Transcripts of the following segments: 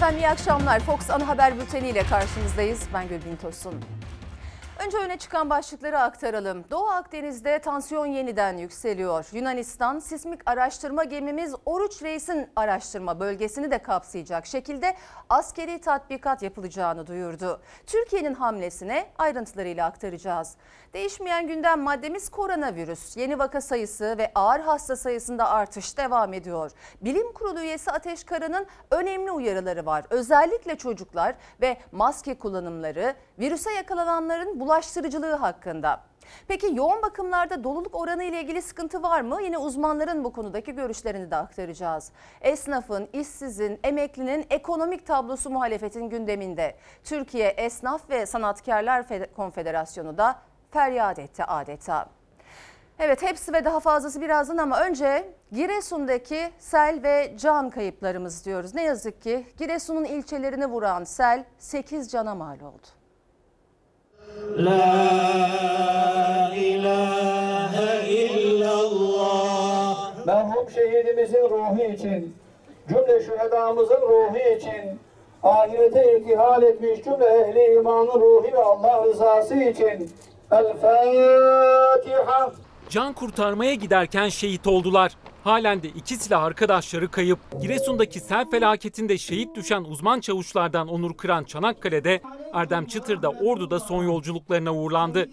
Efendim iyi akşamlar. Fox Ana Haber Bülteni ile karşınızdayız. Ben Gülbin Tosun. Önce öne çıkan başlıkları aktaralım. Doğu Akdeniz'de tansiyon yeniden yükseliyor. Yunanistan sismik araştırma gemimiz Oruç Reis'in araştırma bölgesini de kapsayacak şekilde askeri tatbikat yapılacağını duyurdu. Türkiye'nin hamlesine ayrıntılarıyla aktaracağız. Değişmeyen gündem maddemiz koronavirüs. Yeni vaka sayısı ve ağır hasta sayısında artış devam ediyor. Bilim Kurulu üyesi Ateş Kara'nın önemli uyarıları var. Özellikle çocuklar ve maske kullanımları, virüse yakalananların bulaştırıcılığı hakkında. Peki yoğun bakımlarda doluluk oranı ile ilgili sıkıntı var mı? Yine uzmanların bu konudaki görüşlerini de aktaracağız. Esnafın, işsizin, emeklinin ekonomik tablosu muhalefetin gündeminde. Türkiye Esnaf ve Sanatkarlar Konfederasyonu da feryat etti adeta. Evet hepsi ve daha fazlası birazdan ama önce Giresun'daki sel ve can kayıplarımız diyoruz. Ne yazık ki Giresun'un ilçelerini vuran sel 8 cana mal oldu. La ilahe illallah. Merhum şehidimizin ruhu için, cümle şühedamızın ruhu için, ahirete irtihal etmiş cümle ehli imanın ruhu ve Allah rızası için. El Fatiha. Can kurtarmaya giderken şehit oldular. Halen de iki silah arkadaşları kayıp. Giresun'daki sel felaketinde şehit düşen uzman çavuşlardan Onur Kıran Çanakkale'de, Erdem Çıtır da Ordu'da son yolculuklarına uğurlandı.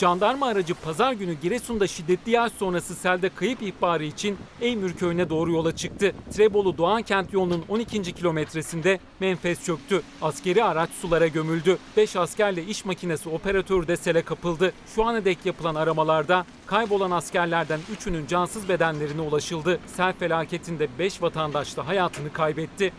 Jandarma aracı pazar günü Giresun'da şiddetli yağış sonrası selde kayıp ihbarı için Eymür köyüne doğru yola çıktı. Trebolu Doğan kent yolunun 12. kilometresinde menfez çöktü. Askeri araç sulara gömüldü. 5 askerle iş makinesi operatörü de sele kapıldı. Şu ana dek yapılan aramalarda kaybolan askerlerden 3'ünün cansız bedenlerine ulaşıldı. Sel felaketinde 5 vatandaş da hayatını kaybetti.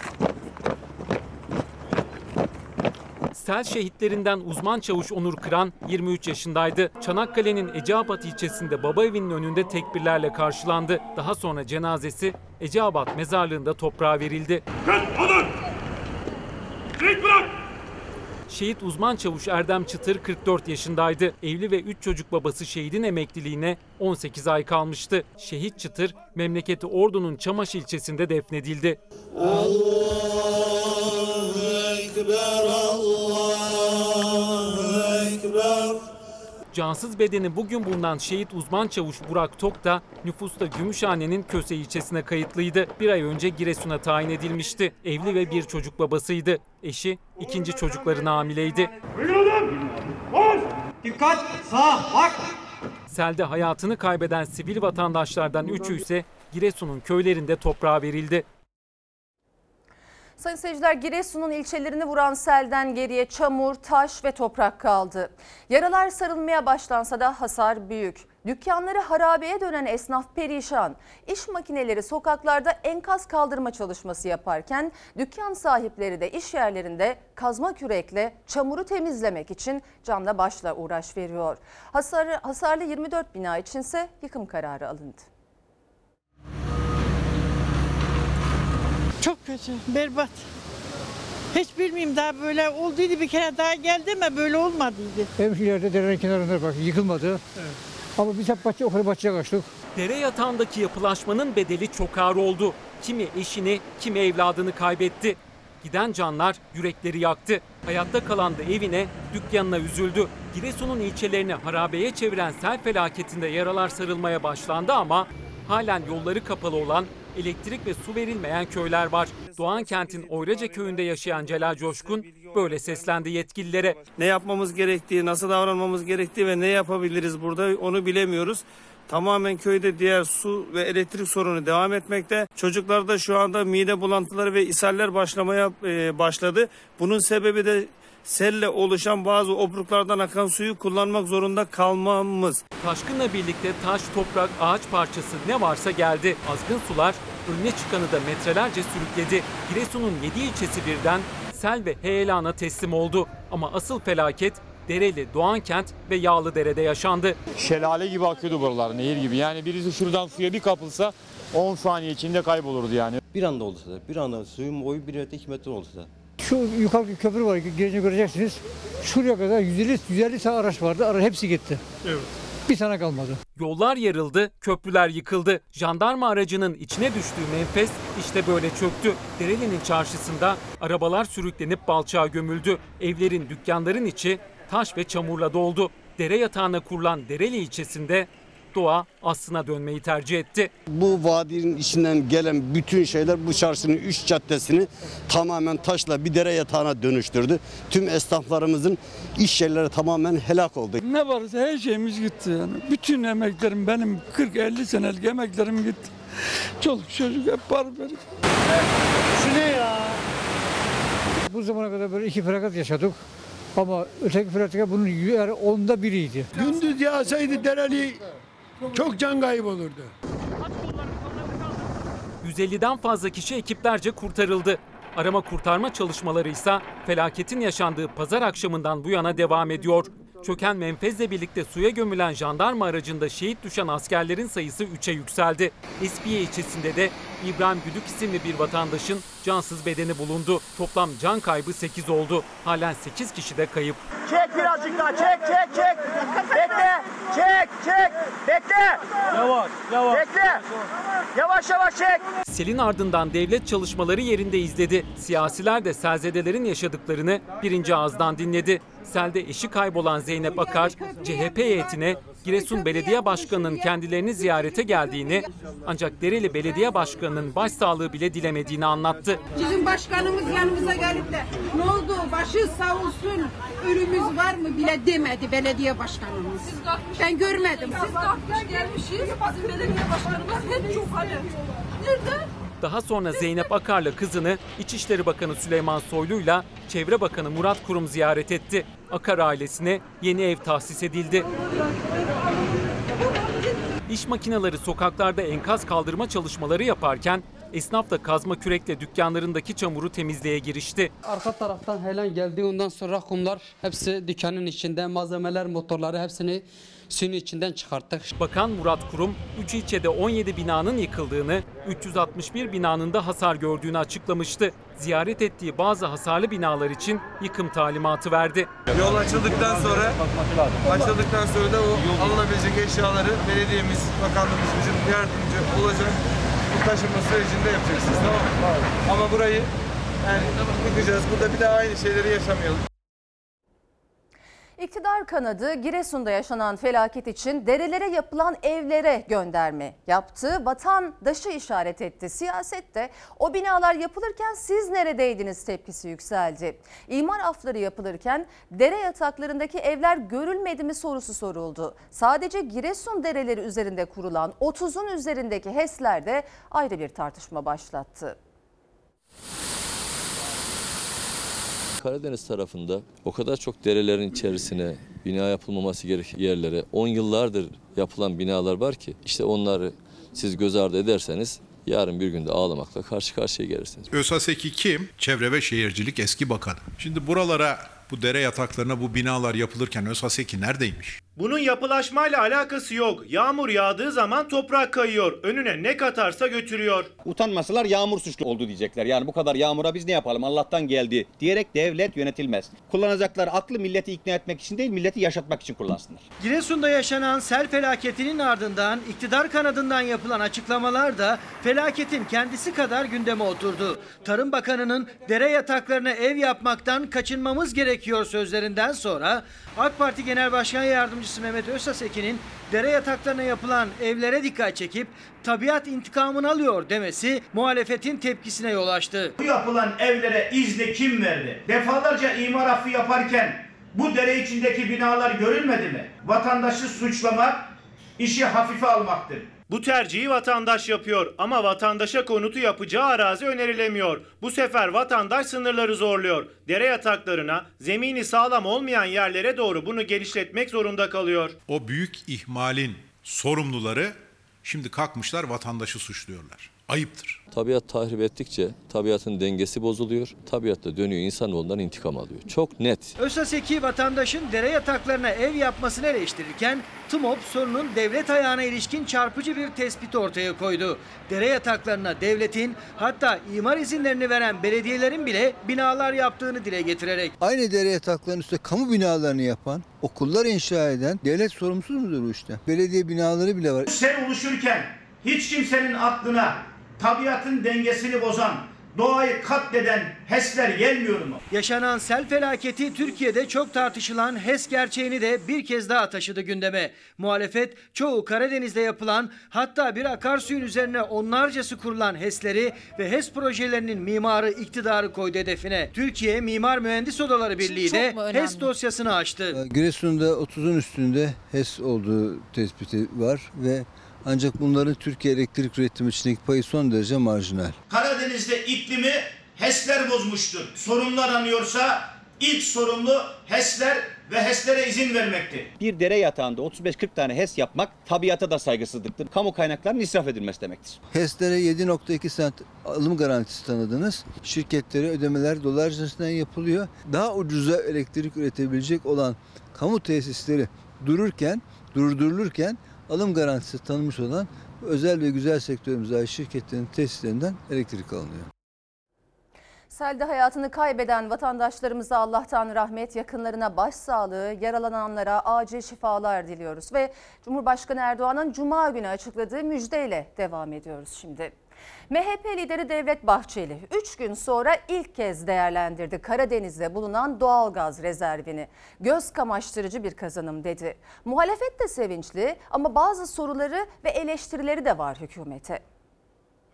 Sel şehitlerinden uzman çavuş Onur Kıran 23 yaşındaydı. Çanakkale'nin Eceabat ilçesinde baba evinin önünde tekbirlerle karşılandı. Daha sonra cenazesi Eceabat mezarlığında toprağa verildi. Şehit uzman çavuş Erdem Çıtır 44 yaşındaydı. Evli ve 3 çocuk babası şehidin emekliliğine 18 ay kalmıştı. Şehit Çıtır memleketi Ordu'nun Çamaş ilçesinde defnedildi. Allahu Ekber, Allahu Ekber. Cansız bedeni bugün bulunan şehit uzman çavuş Burak Tok da nüfusta Gümüşhane'nin Köse ilçesine kayıtlıydı. Bir ay önce Giresun'a tayin edilmişti. Evli ve bir çocuk babasıydı. Eşi ikinci çocuklarına hamileydi. Dikkat sağ bak. Selde hayatını kaybeden sivil vatandaşlardan üçü ise Giresun'un köylerinde toprağa verildi. Sayın seyirciler Giresun'un ilçelerini vuran selden geriye çamur, taş ve toprak kaldı. Yaralar sarılmaya başlansa da hasar büyük. Dükkanları harabeye dönen esnaf perişan. İş makineleri sokaklarda enkaz kaldırma çalışması yaparken dükkan sahipleri de iş yerlerinde kazma kürekle çamuru temizlemek için canla başla uğraş veriyor. Hasarı, hasarlı 24 bina içinse yıkım kararı alındı. Çok kötü, berbat. Hiç bilmiyorum daha böyle olduydu bir kere daha geldi ama böyle olmadıydı. Hemşirelerde derenin kenarında bak yıkılmadı. Ama biz hep bahçe, yukarı bahçeye kaçtık. Dere yatağındaki yapılaşmanın bedeli çok ağır oldu. Kimi eşini, kimi evladını kaybetti. Giden canlar yürekleri yaktı. Hayatta kalan da evine, dükkanına üzüldü. Giresun'un ilçelerini harabeye çeviren sel felaketinde yaralar sarılmaya başlandı ama halen yolları kapalı olan elektrik ve su verilmeyen köyler var. Doğan kentin Oyraca köyünde yaşayan Celal Coşkun böyle seslendi yetkililere. Ne yapmamız gerektiği, nasıl davranmamız gerektiği ve ne yapabiliriz burada onu bilemiyoruz. Tamamen köyde diğer su ve elektrik sorunu devam etmekte. Çocuklarda şu anda mide bulantıları ve ishaller başlamaya e, başladı. Bunun sebebi de selle oluşan bazı obruklardan akan suyu kullanmak zorunda kalmamız. Taşkınla birlikte taş, toprak, ağaç parçası ne varsa geldi. Azgın sular önüne çıkanı da metrelerce sürükledi. Giresun'un 7 ilçesi birden sel ve heyelana teslim oldu. Ama asıl felaket Dereli, Doğankent ve Yağlıdere'de yaşandı. Şelale gibi akıyordu buralar, nehir gibi. Yani birisi şuradan suya bir kapılsa 10 saniye içinde kaybolurdu yani. Bir anda oldu da, bir anda suyun boyu 1 metre 2 metre oldu da. Şu yukarıdaki köprü var, gelince göreceksiniz. Şuraya kadar 150, 150 tane araç vardı, ara hepsi gitti. Evet. Bir tane kalmadı. Yollar yarıldı, köprüler yıkıldı. Jandarma aracının içine düştüğü menfez işte böyle çöktü. Dereli'nin çarşısında arabalar sürüklenip balçağa gömüldü. Evlerin, dükkanların içi taş ve çamurla doldu. Dere yatağına kurulan Dereli ilçesinde doğa aslına dönmeyi tercih etti. Bu vadinin içinden gelen bütün şeyler bu çarşının üç caddesini tamamen taşla bir dere yatağına dönüştürdü. Tüm esnaflarımızın iş yerleri tamamen helak oldu. Ne varsa her şeyimiz gitti yani. Bütün emeklerim benim 40-50 senelik emeklerim gitti. Çoluk çocuk hep beraber. Bu zamana kadar böyle iki felaket yaşadık. Ama öteki felaket bunun onda biriydi. Gündüz yağsaydı dereli çok can kaybı olurdu. 150'den fazla kişi ekiplerce kurtarıldı. Arama kurtarma çalışmaları ise felaketin yaşandığı pazar akşamından bu yana devam ediyor. Çöken menfezle birlikte suya gömülen jandarma aracında şehit düşen askerlerin sayısı 3'e yükseldi. Espiye ilçesinde de İbrahim Güdük isimli bir vatandaşın cansız bedeni bulundu. Toplam can kaybı 8 oldu. Halen 8 kişi de kayıp. Çek birazcık daha çek çek çek. Bekle. Çek çek. Bekle. Yavaş yavaş. Bekle. Yavaş yavaş çek. Selin ardından devlet çalışmaları yerinde izledi. Siyasiler de selzedelerin yaşadıklarını birinci ağızdan dinledi. Selde eşi kaybolan Zeynep Akar, CHP heyetine Giresun Belediye Başkanı'nın kendilerini ziyarete geldiğini ancak Dereli Belediye Başkanı'nın başsağlığı bile dilemediğini anlattı. Bizim başkanımız yanımıza gelip de ne oldu başı sağ olsun ölümümüz var mı bile demedi belediye başkanımız. Ben görmedim. Siz kalkmış gelmişiz. Bizim belediye başkanımız hep çok hadi. Nerede? Daha sonra Zeynep Akar'la kızını İçişleri Bakanı Süleyman Soylu'yla Çevre Bakanı Murat Kurum ziyaret etti. Akar ailesine yeni ev tahsis edildi. İş makineleri sokaklarda enkaz kaldırma çalışmaları yaparken esnaf da kazma kürekle dükkanlarındaki çamuru temizliğe girişti. Arka taraftan helen geldi. Ondan sonra kumlar hepsi dükkanın içinde. Malzemeler, motorları hepsini suyun içinden çıkarttık. Bakan Murat Kurum, 3 ilçede 17 binanın yıkıldığını, 361 binanın da hasar gördüğünü açıklamıştı. Ziyaret ettiği bazı hasarlı binalar için yıkım talimatı verdi. Yol açıldıktan sonra açıldıktan sonra da o alınabilecek eşyaları belediyemiz, bakanlığımız bizim yardımcı olacak. Bu taşınma sürecinde yapacaksınız tamam mı? Ama burayı yani yıkacağız. Burada bir daha aynı şeyleri yaşamayalım. İktidar kanadı Giresun'da yaşanan felaket için derelere yapılan evlere gönderme yaptı. Vatandaşı işaret etti. Siyasette o binalar yapılırken siz neredeydiniz tepkisi yükseldi. İmar afları yapılırken dere yataklarındaki evler görülmedi mi sorusu soruldu. Sadece Giresun dereleri üzerinde kurulan 30'un üzerindeki HES'ler de ayrı bir tartışma başlattı. Karadeniz tarafında o kadar çok derelerin içerisine bina yapılmaması gereken yerlere 10 yıllardır yapılan binalar var ki işte onları siz göz ardı ederseniz yarın bir günde ağlamakla karşı karşıya gelirsiniz. ÖSASEK'i kim? Çevre ve Şehircilik eski bakanı. Şimdi buralara, bu dere yataklarına bu binalar yapılırken ÖSASEK'i neredeymiş? Bunun yapılaşmayla alakası yok. Yağmur yağdığı zaman toprak kayıyor. Önüne ne katarsa götürüyor. Utanmasalar yağmur suçlu oldu diyecekler. Yani bu kadar yağmura biz ne yapalım Allah'tan geldi diyerek devlet yönetilmez. Kullanacaklar aklı milleti ikna etmek için değil milleti yaşatmak için kullansınlar. Giresun'da yaşanan sel felaketinin ardından iktidar kanadından yapılan açıklamalar da felaketin kendisi kadar gündeme oturdu. Tarım Bakanı'nın dere yataklarına ev yapmaktan kaçınmamız gerekiyor sözlerinden sonra AK Parti Genel Başkan Yardımcısı Mehmet Özsasekin'in dere yataklarına yapılan evlere dikkat çekip tabiat intikamını alıyor demesi muhalefetin tepkisine yol açtı. Bu yapılan evlere izni kim verdi? Defalarca imar affı yaparken bu dere içindeki binalar görülmedi mi? Vatandaşı suçlamak işi hafife almaktır. Bu tercihi vatandaş yapıyor ama vatandaşa konutu yapacağı arazi önerilemiyor. Bu sefer vatandaş sınırları zorluyor. Dere yataklarına, zemini sağlam olmayan yerlere doğru bunu genişletmek zorunda kalıyor. O büyük ihmalin sorumluları şimdi kalkmışlar vatandaşı suçluyorlar. Ayıptır. Tabiat tahrip ettikçe tabiatın dengesi bozuluyor. Tabiat da dönüyor insanoğlundan intikam alıyor. Çok net. Ösaseki vatandaşın dere yataklarına ev yapmasını eleştirirken TMOP sorunun devlet ayağına ilişkin çarpıcı bir tespit ortaya koydu. Dere yataklarına devletin hatta imar izinlerini veren belediyelerin bile binalar yaptığını dile getirerek. Aynı dere yataklarının üstünde kamu binalarını yapan, okullar inşa eden devlet sorumsuz mudur bu işte? Belediye binaları bile var. Sen oluşurken hiç kimsenin aklına tabiatın dengesini bozan, doğayı katleden HES'ler gelmiyor mu? Yaşanan sel felaketi Türkiye'de çok tartışılan HES gerçeğini de bir kez daha taşıdı gündeme. Muhalefet çoğu Karadeniz'de yapılan hatta bir akarsuyun üzerine onlarcası kurulan HES'leri ve HES projelerinin mimarı iktidarı koydu hedefine. Türkiye Mimar Mühendis Odaları Birliği de HES dosyasını açtı. Giresun'da 30'un üstünde HES olduğu tespiti var ve ancak bunların Türkiye elektrik üretimi içindeki payı son derece marjinal. Karadeniz'de iklimi HES'ler bozmuştur. Sorunlu aranıyorsa ilk sorumlu HES'ler ve HES'lere izin vermektir. Bir dere yatağında 35-40 tane HES yapmak tabiata da saygısızlıktır. Kamu kaynaklarının israf edilmesi demektir. HES'lere 7.2 sent alım garantisi tanıdınız. Şirketlere ödemeler dolar cinsinden yapılıyor. Daha ucuza elektrik üretebilecek olan kamu tesisleri dururken, durdurulurken alım garantisi tanınmış olan özel ve güzel sektörümüze ait şirketlerin tesislerinden elektrik alınıyor. Selde hayatını kaybeden vatandaşlarımıza Allah'tan rahmet, yakınlarına başsağlığı, yaralananlara acil şifalar diliyoruz. Ve Cumhurbaşkanı Erdoğan'ın Cuma günü açıkladığı müjdeyle devam ediyoruz şimdi. MHP lideri Devlet Bahçeli 3 gün sonra ilk kez değerlendirdi Karadeniz'de bulunan doğalgaz rezervini. Göz kamaştırıcı bir kazanım dedi. Muhalefet de sevinçli ama bazı soruları ve eleştirileri de var hükümete.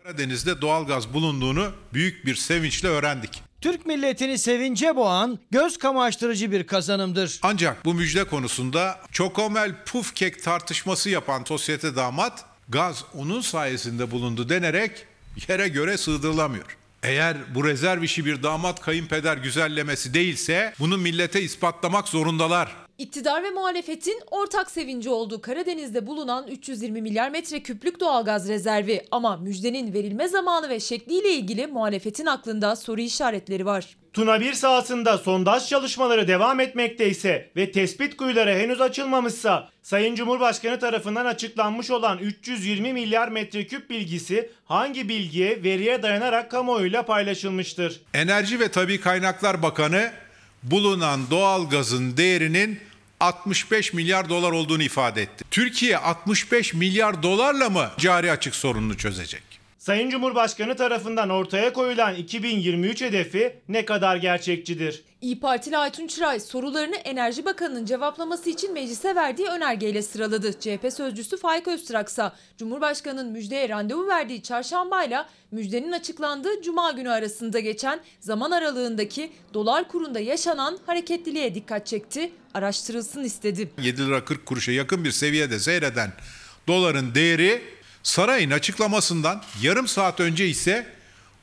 Karadeniz'de doğalgaz bulunduğunu büyük bir sevinçle öğrendik. Türk milletini sevince boğan göz kamaştırıcı bir kazanımdır. Ancak bu müjde konusunda Çokomel Pufkek tartışması yapan sosyete damat gaz onun sayesinde bulundu denerek yere göre sığdırılamıyor. Eğer bu rezerv işi bir damat kayınpeder güzellemesi değilse bunu millete ispatlamak zorundalar. İktidar ve muhalefetin ortak sevinci olduğu Karadeniz'de bulunan 320 milyar metreküplük doğalgaz rezervi ama müjdenin verilme zamanı ve şekliyle ilgili muhalefetin aklında soru işaretleri var. Tuna 1 sahasında sondaj çalışmaları devam etmekteyse ve tespit kuyuları henüz açılmamışsa Sayın Cumhurbaşkanı tarafından açıklanmış olan 320 milyar metreküp bilgisi hangi bilgiye veriye dayanarak kamuoyuyla paylaşılmıştır? Enerji ve Tabi Kaynaklar Bakanı bulunan doğalgazın değerinin 65 milyar dolar olduğunu ifade etti. Türkiye 65 milyar dolarla mı cari açık sorununu çözecek? Sayın Cumhurbaşkanı tarafından ortaya koyulan 2023 hedefi ne kadar gerçekçidir? İyi Partili Aytun Çıray sorularını Enerji Bakanı'nın cevaplaması için meclise verdiği önergeyle sıraladı. CHP sözcüsü Faik Öztraksa Cumhurbaşkanı'nın müjdeye randevu verdiği çarşambayla müjdenin açıklandığı cuma günü arasında geçen zaman aralığındaki dolar kurunda yaşanan hareketliliğe dikkat çekti, araştırılsın istedi. 7 lira 40 kuruşa yakın bir seviyede seyreden doların değeri sarayın açıklamasından yarım saat önce ise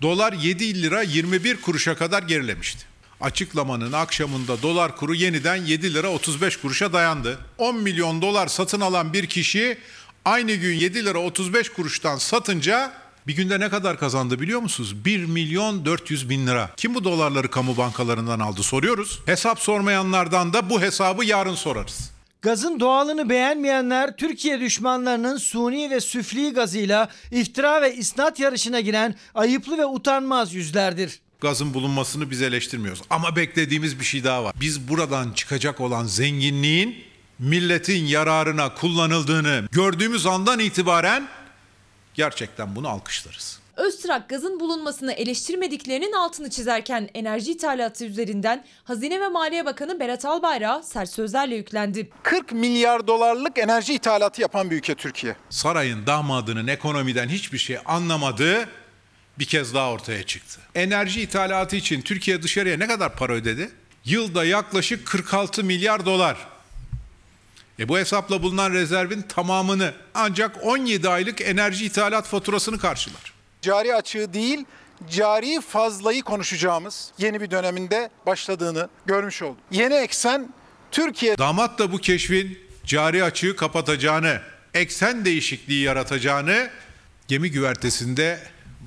dolar 7 lira 21 kuruşa kadar gerilemişti. Açıklamanın akşamında dolar kuru yeniden 7 lira 35 kuruşa dayandı. 10 milyon dolar satın alan bir kişi aynı gün 7 lira 35 kuruştan satınca bir günde ne kadar kazandı biliyor musunuz? 1 milyon 400 bin lira. Kim bu dolarları kamu bankalarından aldı soruyoruz. Hesap sormayanlardan da bu hesabı yarın sorarız. Gazın doğalını beğenmeyenler Türkiye düşmanlarının suni ve süfli gazıyla iftira ve isnat yarışına giren ayıplı ve utanmaz yüzlerdir. Gazın bulunmasını biz eleştirmiyoruz. Ama beklediğimiz bir şey daha var. Biz buradan çıkacak olan zenginliğin milletin yararına kullanıldığını gördüğümüz andan itibaren gerçekten bunu alkışlarız. Öztrak gazın bulunmasını eleştirmediklerinin altını çizerken enerji ithalatı üzerinden Hazine ve Maliye Bakanı Berat Albayrak sert sözlerle yüklendi. 40 milyar dolarlık enerji ithalatı yapan bir ülke Türkiye. Sarayın damadının ekonomiden hiçbir şey anlamadığı bir kez daha ortaya çıktı. Enerji ithalatı için Türkiye dışarıya ne kadar para ödedi? Yılda yaklaşık 46 milyar dolar. E bu hesapla bulunan rezervin tamamını ancak 17 aylık enerji ithalat faturasını karşılar. Cari açığı değil, cari fazlayı konuşacağımız yeni bir döneminde başladığını görmüş olduk. Yeni eksen Türkiye... Damat da bu keşfin cari açığı kapatacağını, eksen değişikliği yaratacağını gemi güvertesinde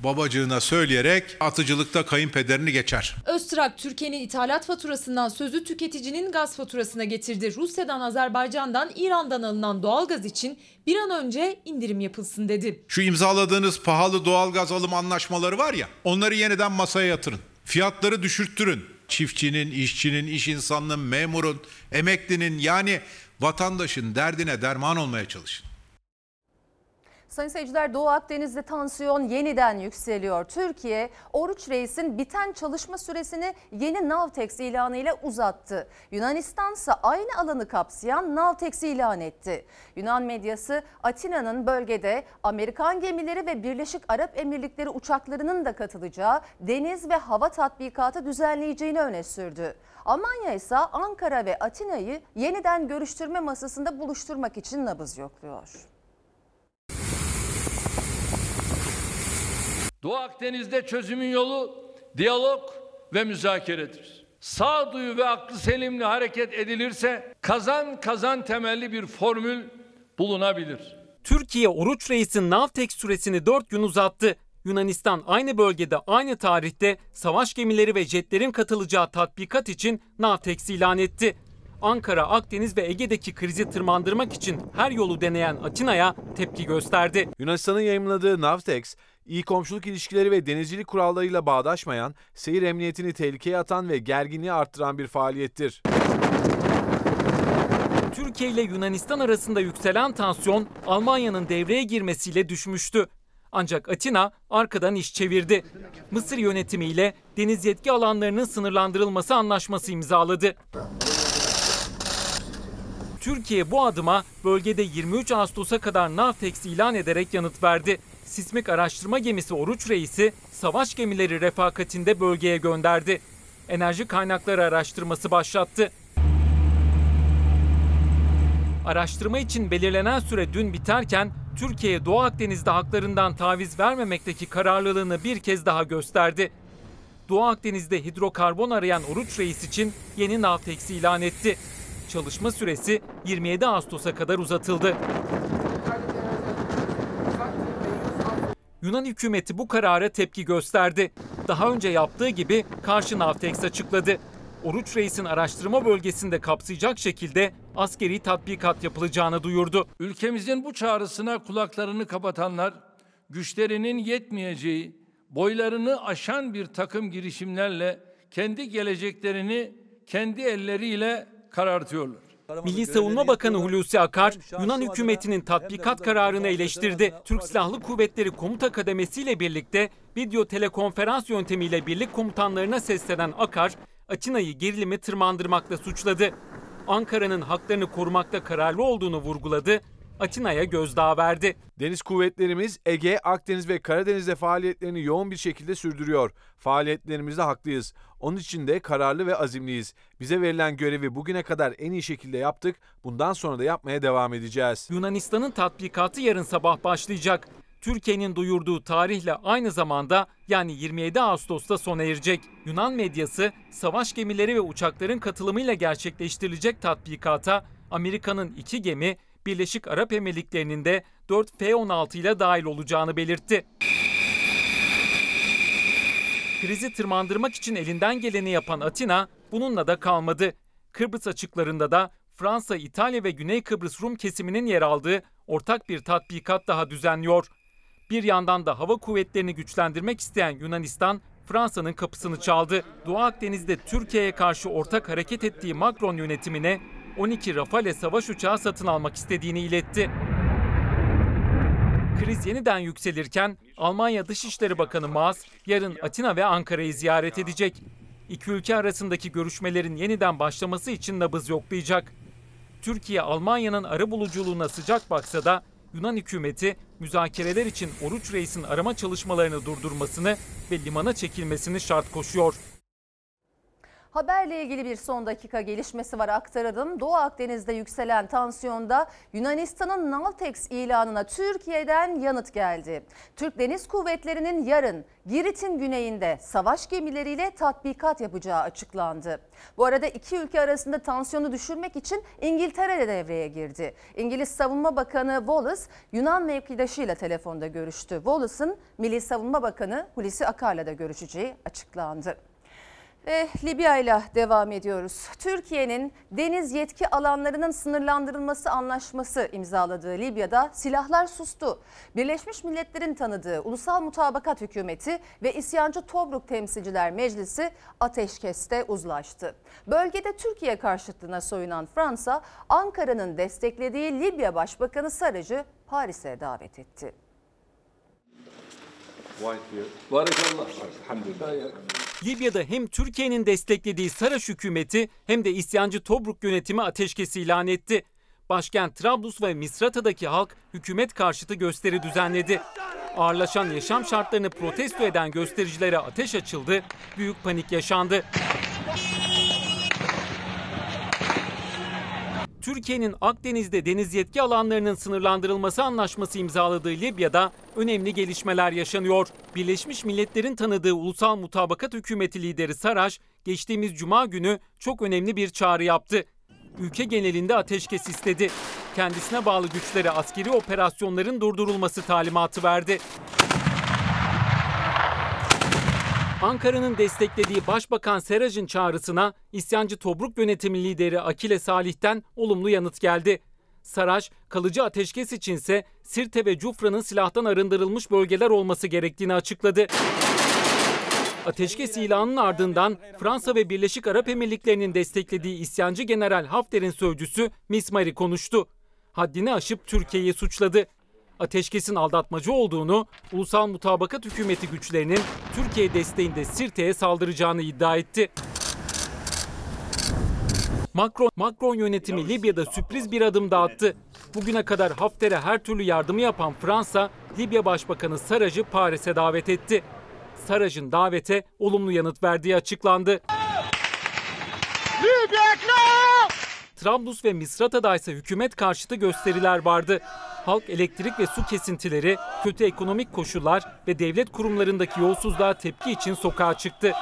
babacığına söyleyerek atıcılıkta kayınpederini geçer. Öztrak Türkiye'nin ithalat faturasından sözü tüketicinin gaz faturasına getirdi. Rusya'dan, Azerbaycan'dan, İran'dan alınan doğalgaz için bir an önce indirim yapılsın dedi. Şu imzaladığınız pahalı doğalgaz alım anlaşmaları var ya onları yeniden masaya yatırın. Fiyatları düşürttürün. Çiftçinin, işçinin, iş insanının, memurun, emeklinin yani vatandaşın derdine derman olmaya çalışın. Sayın seyirciler Doğu Akdeniz'de tansiyon yeniden yükseliyor. Türkiye, Oruç Reis'in biten çalışma süresini yeni Navtex ilanıyla uzattı. Yunanistan ise aynı alanı kapsayan Navtex ilan etti. Yunan medyası Atina'nın bölgede Amerikan gemileri ve Birleşik Arap Emirlikleri uçaklarının da katılacağı deniz ve hava tatbikatı düzenleyeceğini öne sürdü. Almanya ise Ankara ve Atina'yı yeniden görüştürme masasında buluşturmak için nabız yokluyor. Doğu Akdeniz'de çözümün yolu diyalog ve müzakeredir. Sağduyu ve aklı selimle hareket edilirse kazan kazan temelli bir formül bulunabilir. Türkiye Oruç Reis'in Navtex süresini 4 gün uzattı. Yunanistan aynı bölgede aynı tarihte savaş gemileri ve jetlerin katılacağı tatbikat için Navtex ilan etti. Ankara, Akdeniz ve Ege'deki krizi tırmandırmak için her yolu deneyen Atina'ya tepki gösterdi. Yunanistan'ın yayımladığı Navtex, iyi komşuluk ilişkileri ve denizcilik kurallarıyla bağdaşmayan, seyir emniyetini tehlikeye atan ve gerginliği arttıran bir faaliyettir. Türkiye ile Yunanistan arasında yükselen tansiyon Almanya'nın devreye girmesiyle düşmüştü. Ancak Atina arkadan iş çevirdi. Mısır yönetimiyle deniz yetki alanlarının sınırlandırılması anlaşması imzaladı. Türkiye bu adıma bölgede 23 Ağustos'a kadar Navtex ilan ederek yanıt verdi. Sismik araştırma gemisi Oruç Reis'i savaş gemileri refakatinde bölgeye gönderdi. Enerji kaynakları araştırması başlattı. Araştırma için belirlenen süre dün biterken Türkiye Doğu Akdeniz'de haklarından taviz vermemekteki kararlılığını bir kez daha gösterdi. Doğu Akdeniz'de hidrokarbon arayan Oruç Reis için yeni Navtex ilan etti. Çalışma süresi 27 Ağustos'a kadar uzatıldı. Yunan hükümeti bu karara tepki gösterdi. Daha önce yaptığı gibi karşı Navtex açıkladı. Oruç Reis'in araştırma bölgesinde kapsayacak şekilde askeri tatbikat yapılacağını duyurdu. Ülkemizin bu çağrısına kulaklarını kapatanlar, güçlerinin yetmeyeceği, boylarını aşan bir takım girişimlerle kendi geleceklerini kendi elleriyle karartıyorlar. Milli Savunma Bakanı Hulusi Akar, Yunan hükümetinin tatbikat kararını eleştirdi. Türk Silahlı Kuvvetleri Komuta Kademesi ile birlikte video telekonferans yöntemiyle birlik komutanlarına seslenen Akar, Atina'yı gerilimi tırmandırmakla suçladı. Ankara'nın haklarını korumakta kararlı olduğunu vurguladı. Atina'ya gözdağı verdi. Deniz kuvvetlerimiz Ege, Akdeniz ve Karadeniz'de faaliyetlerini yoğun bir şekilde sürdürüyor. Faaliyetlerimizde haklıyız. Onun için de kararlı ve azimliyiz. Bize verilen görevi bugüne kadar en iyi şekilde yaptık. Bundan sonra da yapmaya devam edeceğiz. Yunanistan'ın tatbikatı yarın sabah başlayacak. Türkiye'nin duyurduğu tarihle aynı zamanda yani 27 Ağustos'ta sona erecek. Yunan medyası savaş gemileri ve uçakların katılımıyla gerçekleştirilecek tatbikata Amerika'nın iki gemi Birleşik Arap Emirlikleri'nin de 4 F-16 ile dahil olacağını belirtti. Krizi tırmandırmak için elinden geleni yapan Atina bununla da kalmadı. Kıbrıs açıklarında da Fransa, İtalya ve Güney Kıbrıs Rum kesiminin yer aldığı ortak bir tatbikat daha düzenliyor. Bir yandan da hava kuvvetlerini güçlendirmek isteyen Yunanistan, Fransa'nın kapısını çaldı. Doğu Akdeniz'de Türkiye'ye karşı ortak hareket ettiği Macron yönetimine 12 Rafale savaş uçağı satın almak istediğini iletti. Kriz yeniden yükselirken Almanya Dışişleri Bakanı Maas yarın Atina ve Ankara'yı ziyaret edecek. İki ülke arasındaki görüşmelerin yeniden başlaması için nabız yoklayacak. Türkiye Almanya'nın arabuluculuğuna sıcak baksa da Yunan hükümeti müzakereler için Oruç Reis'in arama çalışmalarını durdurmasını ve limana çekilmesini şart koşuyor. Haberle ilgili bir son dakika gelişmesi var aktaralım. Doğu Akdeniz'de yükselen tansiyonda Yunanistan'ın Naltex ilanına Türkiye'den yanıt geldi. Türk Deniz Kuvvetleri'nin yarın Girit'in güneyinde savaş gemileriyle tatbikat yapacağı açıklandı. Bu arada iki ülke arasında tansiyonu düşürmek için İngiltere de devreye girdi. İngiliz Savunma Bakanı Wallace Yunan mevkidaşıyla telefonda görüştü. Wallace'ın Milli Savunma Bakanı Hulusi Akar'la da görüşeceği açıklandı. Ve Libya ile devam ediyoruz. Türkiye'nin deniz yetki alanlarının sınırlandırılması anlaşması imzaladığı Libya'da silahlar sustu. Birleşmiş Milletler'in tanıdığı Ulusal Mutabakat Hükümeti ve isyancı Tobruk Temsilciler Meclisi ateşkeste uzlaştı. Bölgede Türkiye karşıtlığına soyunan Fransa, Ankara'nın desteklediği Libya Başbakanı Sarıcı Paris'e davet etti. Libya'da hem Türkiye'nin desteklediği Saraç hükümeti hem de isyancı Tobruk yönetimi ateşkesi ilan etti. Başkent Trablus ve Misrata'daki halk hükümet karşıtı gösteri düzenledi. Ağırlaşan yaşam şartlarını protesto eden göstericilere ateş açıldı, büyük panik yaşandı. Türkiye'nin Akdeniz'de deniz yetki alanlarının sınırlandırılması anlaşması imzaladığı Libya'da önemli gelişmeler yaşanıyor. Birleşmiş Milletler'in tanıdığı Ulusal Mutabakat Hükümeti lideri Saraç, geçtiğimiz cuma günü çok önemli bir çağrı yaptı. Ülke genelinde ateşkes istedi. Kendisine bağlı güçlere askeri operasyonların durdurulması talimatı verdi. Ankara'nın desteklediği Başbakan Seraj'ın çağrısına isyancı Tobruk yönetimi lideri Akile Salih'ten olumlu yanıt geldi. Saraj, kalıcı ateşkes içinse Sirte ve Cufra'nın silahtan arındırılmış bölgeler olması gerektiğini açıkladı. Ateşkes ilanının ardından Fransa ve Birleşik Arap Emirlikleri'nin desteklediği isyancı General Hafter'in sözcüsü Mismari konuştu. Haddini aşıp Türkiye'yi suçladı. Ateşkesin aldatmacı olduğunu, Ulusal Mutabakat Hükümeti güçlerinin Türkiye desteğinde Sirte'ye saldıracağını iddia etti. Macron, Macron yönetimi Libya'da sürpriz bir adım daha attı. Bugüne kadar Hafter'e her türlü yardımı yapan Fransa, Libya Başbakanı Saraj'ı Paris'e davet etti. Saraj'ın davete olumlu yanıt verdiği açıklandı. Trablus ve Misrata'da ise hükümet karşıtı gösteriler vardı. Halk elektrik ve su kesintileri, kötü ekonomik koşullar ve devlet kurumlarındaki yolsuzluğa tepki için sokağa çıktı.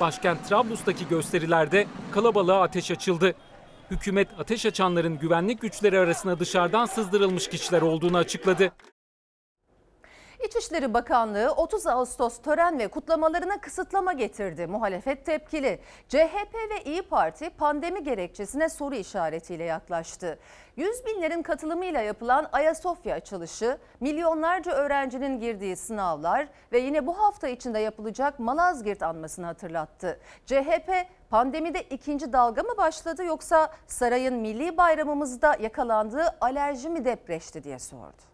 Başkent Trablus'taki gösterilerde kalabalığa ateş açıldı. Hükümet ateş açanların güvenlik güçleri arasına dışarıdan sızdırılmış kişiler olduğunu açıkladı. İçişleri Bakanlığı 30 Ağustos tören ve kutlamalarına kısıtlama getirdi. Muhalefet tepkili. CHP ve İyi Parti pandemi gerekçesine soru işaretiyle yaklaştı. Yüz binlerin katılımıyla yapılan Ayasofya açılışı, milyonlarca öğrencinin girdiği sınavlar ve yine bu hafta içinde yapılacak Malazgirt anmasını hatırlattı. CHP pandemide ikinci dalga mı başladı yoksa sarayın milli bayramımızda yakalandığı alerji mi depreşti diye sordu.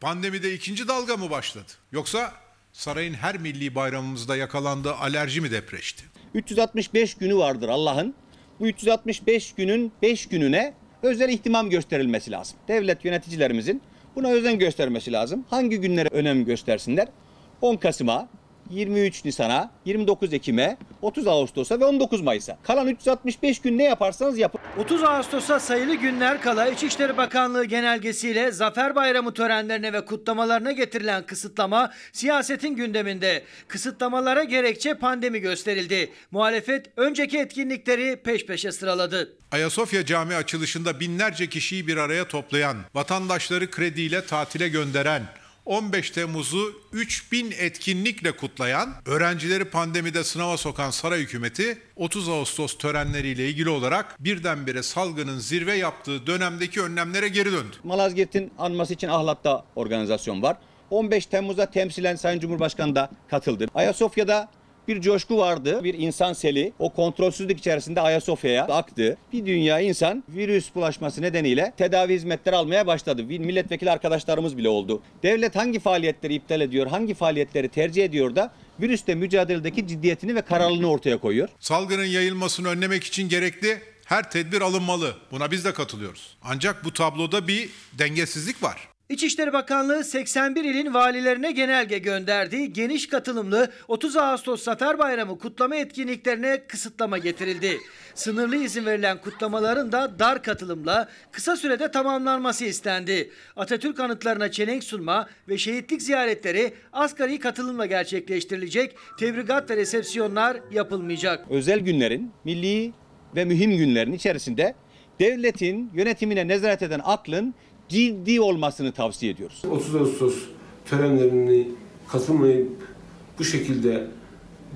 Pandemide ikinci dalga mı başladı? Yoksa sarayın her milli bayramımızda yakalandığı alerji mi depreşti? 365 günü vardır Allah'ın. Bu 365 günün 5 gününe özel ihtimam gösterilmesi lazım. Devlet yöneticilerimizin buna özen göstermesi lazım. Hangi günlere önem göstersinler? 10 Kasım'a, 23 Nisan'a, 29 Ekim'e, 30 Ağustos'a ve 19 Mayıs'a. Kalan 365 gün ne yaparsanız yapın. 30 Ağustos'a sayılı günler kala İçişleri Bakanlığı genelgesiyle Zafer Bayramı törenlerine ve kutlamalarına getirilen kısıtlama siyasetin gündeminde. Kısıtlamalara gerekçe pandemi gösterildi. Muhalefet önceki etkinlikleri peş peşe sıraladı. Ayasofya Camii açılışında binlerce kişiyi bir araya toplayan, vatandaşları krediyle tatile gönderen, 15 Temmuz'u 3000 etkinlikle kutlayan, öğrencileri pandemide sınava sokan saray hükümeti 30 Ağustos törenleriyle ilgili olarak birdenbire salgının zirve yaptığı dönemdeki önlemlere geri döndü. Malazgirt'in anması için Ahlat'ta organizasyon var. 15 Temmuz'da temsilen Sayın Cumhurbaşkanı da katıldı. Ayasofya'da bir coşku vardı. Bir insan seli o kontrolsüzlük içerisinde Ayasofya'ya aktı. Bir dünya insan virüs bulaşması nedeniyle tedavi hizmetleri almaya başladı. Milletvekili arkadaşlarımız bile oldu. Devlet hangi faaliyetleri iptal ediyor, hangi faaliyetleri tercih ediyor da virüsle mücadeledeki ciddiyetini ve kararlılığını ortaya koyuyor. Salgının yayılmasını önlemek için gerekli her tedbir alınmalı. Buna biz de katılıyoruz. Ancak bu tabloda bir dengesizlik var. İçişleri Bakanlığı 81 ilin valilerine genelge gönderdi. Geniş katılımlı 30 Ağustos Zafer Bayramı kutlama etkinliklerine kısıtlama getirildi. Sınırlı izin verilen kutlamaların da dar katılımla kısa sürede tamamlanması istendi. Atatürk anıtlarına çelenk sunma ve şehitlik ziyaretleri asgari katılımla gerçekleştirilecek. Tebrigat ve resepsiyonlar yapılmayacak. Özel günlerin, milli ve mühim günlerin içerisinde devletin yönetimine nezaret eden aklın ciddi olmasını tavsiye ediyoruz. 30 Ağustos törenlerini katılmayıp bu şekilde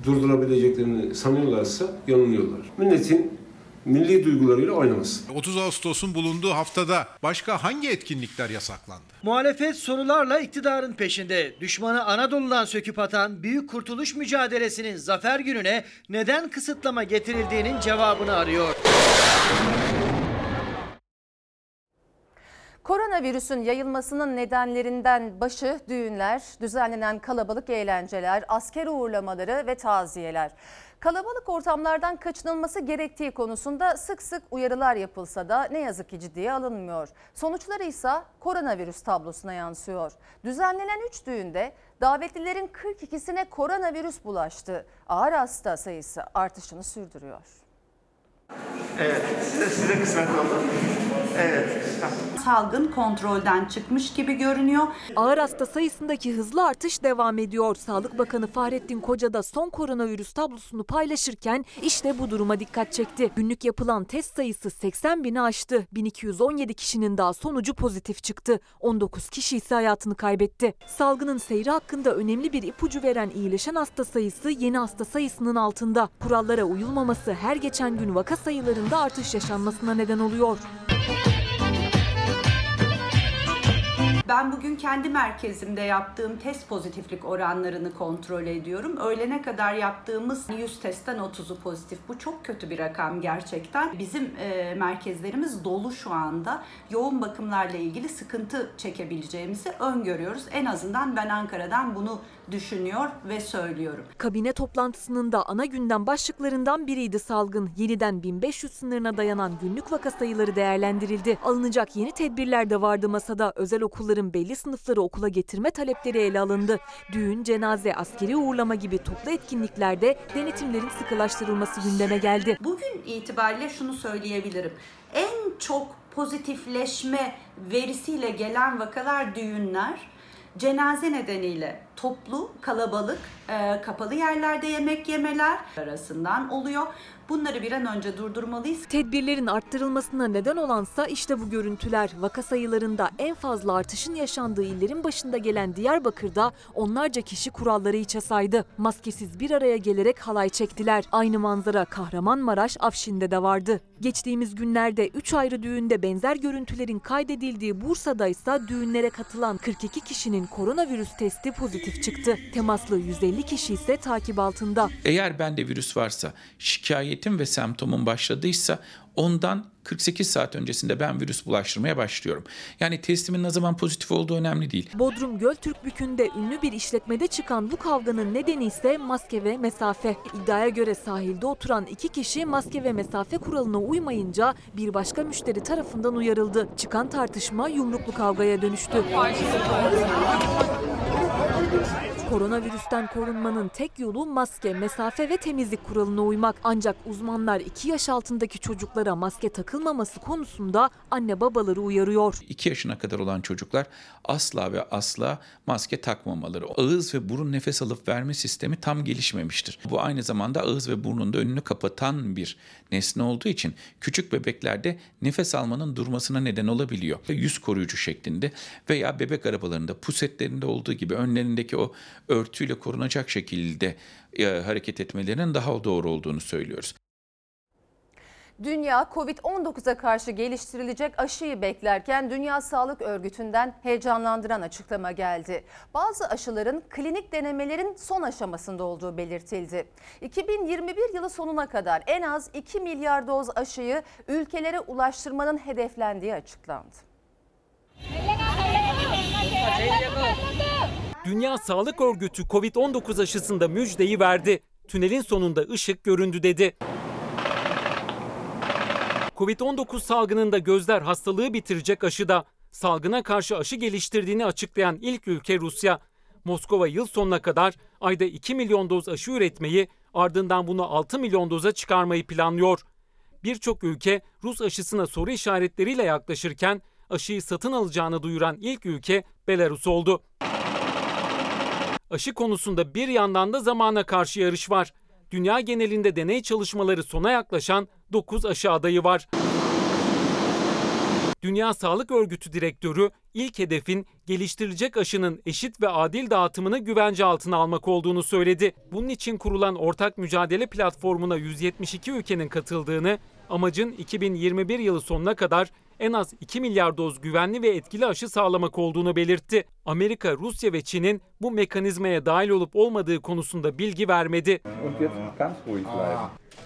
durdurabileceklerini sanıyorlarsa yanılıyorlar. Milletin milli duygularıyla oynamasın. 30 Ağustos'un bulunduğu haftada başka hangi etkinlikler yasaklandı? Muhalefet sorularla iktidarın peşinde. Düşmanı Anadolu'dan söküp atan büyük kurtuluş mücadelesinin zafer gününe neden kısıtlama getirildiğinin cevabını arıyor. Koronavirüsün yayılmasının nedenlerinden başı düğünler, düzenlenen kalabalık eğlenceler, asker uğurlamaları ve taziyeler. Kalabalık ortamlardan kaçınılması gerektiği konusunda sık sık uyarılar yapılsa da ne yazık ki ciddiye alınmıyor. Sonuçları ise koronavirüs tablosuna yansıyor. Düzenlenen 3 düğünde davetlilerin 42'sine koronavirüs bulaştı. Ağır hasta sayısı artışını sürdürüyor. Evet, size, size kısmet oldu. Evet. Salgın kontrolden çıkmış gibi görünüyor. Ağır hasta sayısındaki hızlı artış devam ediyor. Sağlık Bakanı Fahrettin Koca da son koronavirüs tablosunu paylaşırken işte bu duruma dikkat çekti. Günlük yapılan test sayısı 80 bini aştı. 1217 kişinin daha sonucu pozitif çıktı. 19 kişi ise hayatını kaybetti. Salgının seyri hakkında önemli bir ipucu veren iyileşen hasta sayısı yeni hasta sayısının altında. Kurallara uyulmaması her geçen gün vaka sayılarında artış yaşanmasına neden oluyor. Ben bugün kendi merkezimde yaptığım test pozitiflik oranlarını kontrol ediyorum. Öğlene kadar yaptığımız 100 testten 30'u pozitif. Bu çok kötü bir rakam gerçekten. Bizim e, merkezlerimiz dolu şu anda. Yoğun bakımlarla ilgili sıkıntı çekebileceğimizi öngörüyoruz. En azından ben Ankara'dan bunu düşünüyor ve söylüyorum. Kabine toplantısının da ana gündem başlıklarından biriydi salgın. Yeniden 1500 sınırına dayanan günlük vaka sayıları değerlendirildi. Alınacak yeni tedbirler de vardı masada. Özel okulların belli sınıfları okula getirme talepleri ele alındı. Düğün, cenaze, askeri uğurlama gibi toplu etkinliklerde denetimlerin sıkılaştırılması gündeme geldi. Bugün itibariyle şunu söyleyebilirim. En çok pozitifleşme verisiyle gelen vakalar düğünler, cenaze nedeniyle toplu, kalabalık, e, kapalı yerlerde yemek yemeler arasından oluyor. Bunları bir an önce durdurmalıyız. Tedbirlerin arttırılmasına neden olansa işte bu görüntüler. Vaka sayılarında en fazla artışın yaşandığı illerin başında gelen Diyarbakır'da onlarca kişi kuralları içe saydı. Maskesiz bir araya gelerek halay çektiler. Aynı manzara Kahramanmaraş, Afşin'de de vardı. Geçtiğimiz günlerde 3 ayrı düğünde benzer görüntülerin kaydedildiği Bursa'da ise düğünlere katılan 42 kişinin koronavirüs testi pozitif çıktı. Temaslı 150 kişi ise takip altında. Eğer bende virüs varsa, şikayetim ve semptomum başladıysa ondan 48 saat öncesinde ben virüs bulaştırmaya başlıyorum. Yani testimin ne zaman pozitif olduğu önemli değil. Bodrum Göltürkbükü'nde ünlü bir işletmede çıkan bu kavganın nedeni ise maske ve mesafe. İddiaya göre sahilde oturan iki kişi maske ve mesafe kuralına uymayınca bir başka müşteri tarafından uyarıldı. Çıkan tartışma yumruklu kavgaya dönüştü. Koronavirüsten korunmanın tek yolu maske, mesafe ve temizlik kuralına uymak. Ancak uzmanlar 2 yaş altındaki çocuklara maske takılmaması konusunda anne babaları uyarıyor. 2 yaşına kadar olan çocuklar asla ve asla maske takmamaları. Ağız ve burun nefes alıp verme sistemi tam gelişmemiştir. Bu aynı zamanda ağız ve burnun da önünü kapatan bir nesne olduğu için küçük bebeklerde nefes almanın durmasına neden olabiliyor. Yüz koruyucu şeklinde veya bebek arabalarında pusetlerinde olduğu gibi önlerindeki o örtüyle korunacak şekilde e, hareket etmelerinin daha doğru olduğunu söylüyoruz. Dünya Covid-19'a karşı geliştirilecek aşıyı beklerken Dünya Sağlık Örgütü'nden heyecanlandıran açıklama geldi. Bazı aşıların klinik denemelerin son aşamasında olduğu belirtildi. 2021 yılı sonuna kadar en az 2 milyar doz aşıyı ülkelere ulaştırmanın hedeflendiği açıklandı. Dünya Sağlık Örgütü Covid-19 aşısında müjdeyi verdi. Tünelin sonunda ışık göründü dedi. Covid-19 salgınında gözler hastalığı bitirecek aşıda. Salgına karşı aşı geliştirdiğini açıklayan ilk ülke Rusya. Moskova yıl sonuna kadar ayda 2 milyon doz aşı üretmeyi, ardından bunu 6 milyon doza çıkarmayı planlıyor. Birçok ülke Rus aşısına soru işaretleriyle yaklaşırken aşıyı satın alacağını duyuran ilk ülke Belarus oldu. Aşı konusunda bir yandan da zamana karşı yarış var. Dünya genelinde deney çalışmaları sona yaklaşan 9 aşı adayı var. Dünya Sağlık Örgütü direktörü ilk hedefin geliştirilecek aşının eşit ve adil dağıtımını güvence altına almak olduğunu söyledi. Bunun için kurulan ortak mücadele platformuna 172 ülkenin katıldığını, amacın 2021 yılı sonuna kadar en az 2 milyar doz güvenli ve etkili aşı sağlamak olduğunu belirtti. Amerika, Rusya ve Çin'in bu mekanizmaya dahil olup olmadığı konusunda bilgi vermedi.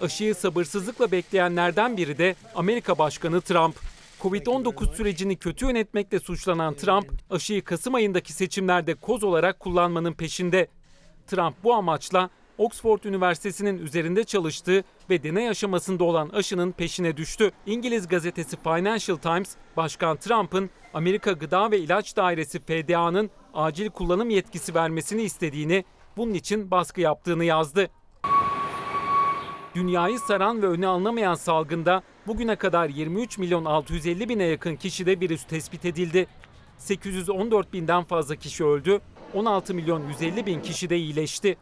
Aşıyı sabırsızlıkla bekleyenlerden biri de Amerika Başkanı Trump. Covid-19 sürecini kötü yönetmekle suçlanan Trump, aşıyı Kasım ayındaki seçimlerde koz olarak kullanmanın peşinde. Trump bu amaçla Oxford Üniversitesi'nin üzerinde çalıştığı ve deney aşamasında olan aşının peşine düştü. İngiliz gazetesi Financial Times, Başkan Trump'ın Amerika Gıda ve İlaç Dairesi FDA'nın acil kullanım yetkisi vermesini istediğini, bunun için baskı yaptığını yazdı. Dünyayı saran ve önü alınamayan salgında bugüne kadar 23 milyon 650 bine yakın kişide virüs tespit edildi. 814 binden fazla kişi öldü, 16 milyon 150 bin kişi de iyileşti.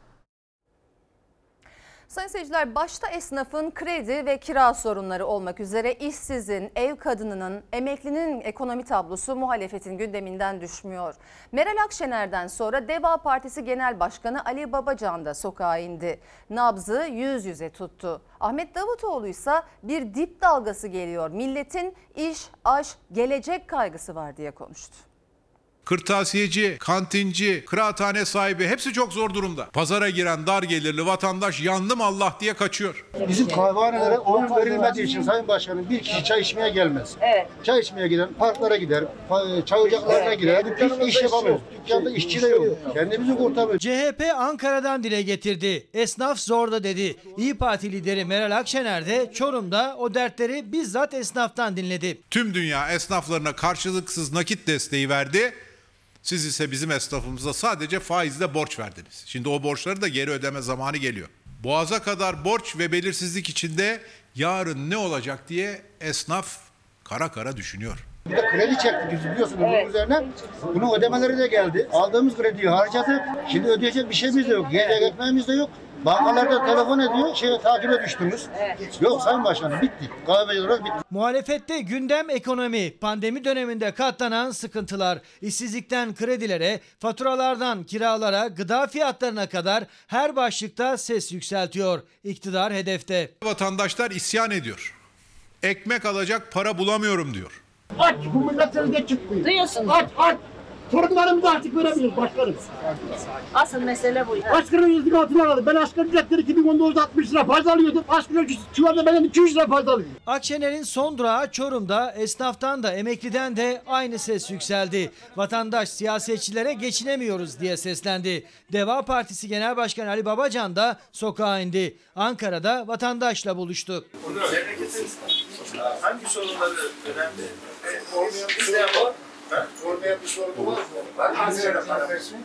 Sayın seyirciler başta esnafın kredi ve kira sorunları olmak üzere işsizin, ev kadınının, emeklinin ekonomi tablosu muhalefetin gündeminden düşmüyor. Meral Akşener'den sonra Deva Partisi Genel Başkanı Ali Babacan da sokağa indi. Nabzı yüz yüze tuttu. Ahmet Davutoğlu ise bir dip dalgası geliyor. Milletin iş, aş, gelecek kaygısı var diye konuştu. Kırtasiyeci, kantinci, kıraathane sahibi hepsi çok zor durumda. Pazara giren dar gelirli vatandaş yandım Allah diye kaçıyor. Bizim kahvehanelere oyun verilmediği için Sayın Başkanım bir kişi çay içmeye gelmez. Evet. Çay içmeye giden parklara gider, pa- çay ocaklarına gider. Hiç iş yapamıyoruz. Dükkanda işçi de yok. Kendimizi kurtarmıyoruz. CHP Ankara'dan dile getirdi. Esnaf zorda dedi. İyi Parti lideri Meral Akşener de Çorum'da o dertleri bizzat esnaftan dinledi. Tüm dünya esnaflarına karşılıksız nakit desteği verdi. Siz ise bizim esnafımıza sadece faizle borç verdiniz. Şimdi o borçları da geri ödeme zamanı geliyor. Boğaza kadar borç ve belirsizlik içinde yarın ne olacak diye esnaf kara kara düşünüyor. Bir de kredi çektik biz biliyorsunuz bunun üzerine. Bunun ödemeleri de geldi. Aldığımız krediyi harcadık. Şimdi ödeyecek bir şeyimiz de yok. Yiyecek ekmeğimiz de yok. Bankalarda telefon ediyor, şeye takibe düştünüz. Yok Sayın Başkanım bitti. Kahveci olarak bitti. Muhalefette gündem ekonomi, pandemi döneminde katlanan sıkıntılar, işsizlikten kredilere, faturalardan kiralara, gıda fiyatlarına kadar her başlıkta ses yükseltiyor. İktidar hedefte. Vatandaşlar isyan ediyor. Ekmek alacak para bulamıyorum diyor. Aç bu millet önünde çıkmıyor. Duyuyorsun. Aç aç. Torunlarımızı artık veremiyoruz başkanım. Asıl mesele bu. Asgari ücret altına aldım. Ben asgari ücretleri 2019'da 60 lira fazla alıyordum. Asgari ücret şu anda benden 200 lira fazla alıyorum. Akşener'in son durağı Çorum'da esnaftan da emekliden de aynı ses yükseldi. Vatandaş siyasetçilere geçinemiyoruz diye seslendi. Deva Partisi Genel Başkanı Ali Babacan da sokağa indi. Ankara'da vatandaşla buluştu. Memleketin hangi sorunları önemli? E, olmayan bir. Ha? Bir sorun var mı? Var. Haziran'a para versin.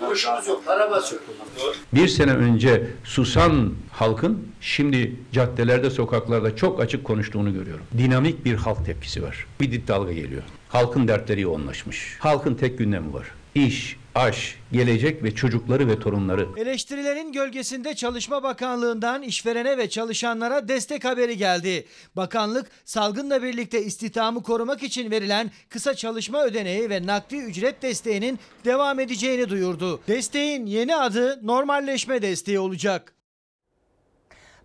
Boşumuz yok. Para basıyor. Bir sene önce susan halkın şimdi caddelerde, sokaklarda çok açık konuştuğunu görüyorum. Dinamik bir halk tepkisi var. Bir dip dalga geliyor. Halkın dertleri yoğunlaşmış. Halkın tek gündemi var. İş, aş, gelecek ve çocukları ve torunları. Eleştirilerin gölgesinde Çalışma Bakanlığı'ndan işverene ve çalışanlara destek haberi geldi. Bakanlık salgınla birlikte istihdamı korumak için verilen kısa çalışma ödeneği ve nakdi ücret desteğinin devam edeceğini duyurdu. Desteğin yeni adı normalleşme desteği olacak.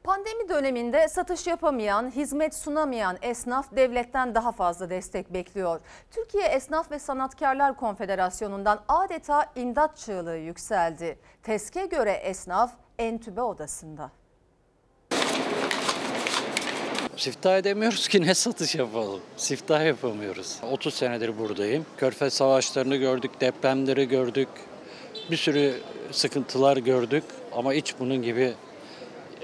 Pandemi döneminde satış yapamayan, hizmet sunamayan esnaf devletten daha fazla destek bekliyor. Türkiye Esnaf ve Sanatkarlar Konfederasyonu'ndan adeta imdat çığlığı yükseldi. TESK'e göre esnaf entübe odasında. Siftah edemiyoruz ki ne satış yapalım? Siftah yapamıyoruz. 30 senedir buradayım. Körfez savaşlarını gördük, depremleri gördük. Bir sürü sıkıntılar gördük ama hiç bunun gibi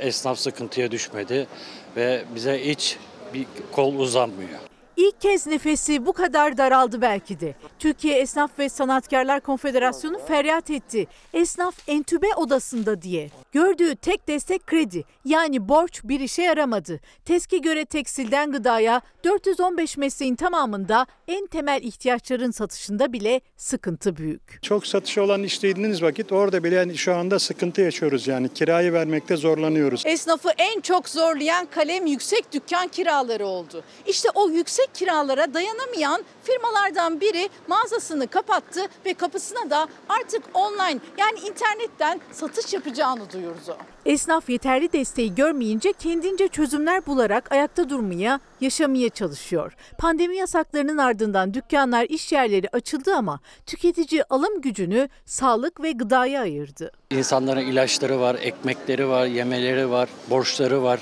esnaf sıkıntıya düşmedi ve bize hiç bir kol uzanmıyor. İlk kez nefesi bu kadar daraldı belki de. Türkiye Esnaf ve Sanatkarlar Konfederasyonu feryat etti. Esnaf entübe odasında diye. Gördüğü tek destek kredi yani borç bir işe yaramadı. TESK'e göre tekstilden gıdaya 415 mesleğin tamamında en temel ihtiyaçların satışında bile sıkıntı büyük. Çok satışı olan işlediğiniz vakit orada bile yani şu anda sıkıntı yaşıyoruz yani kirayı vermekte zorlanıyoruz. Esnafı en çok zorlayan kalem yüksek dükkan kiraları oldu. İşte o yüksek kiralara dayanamayan firmalardan biri mağazasını kapattı ve kapısına da artık online yani internetten satış yapacağını duyurdu. Esnaf yeterli desteği görmeyince kendince çözümler bularak ayakta durmaya, yaşamaya çalışıyor. Pandemi yasaklarının ardından dükkanlar, iş yerleri açıldı ama tüketici alım gücünü sağlık ve gıdaya ayırdı. İnsanların ilaçları var, ekmekleri var, yemeleri var, borçları var.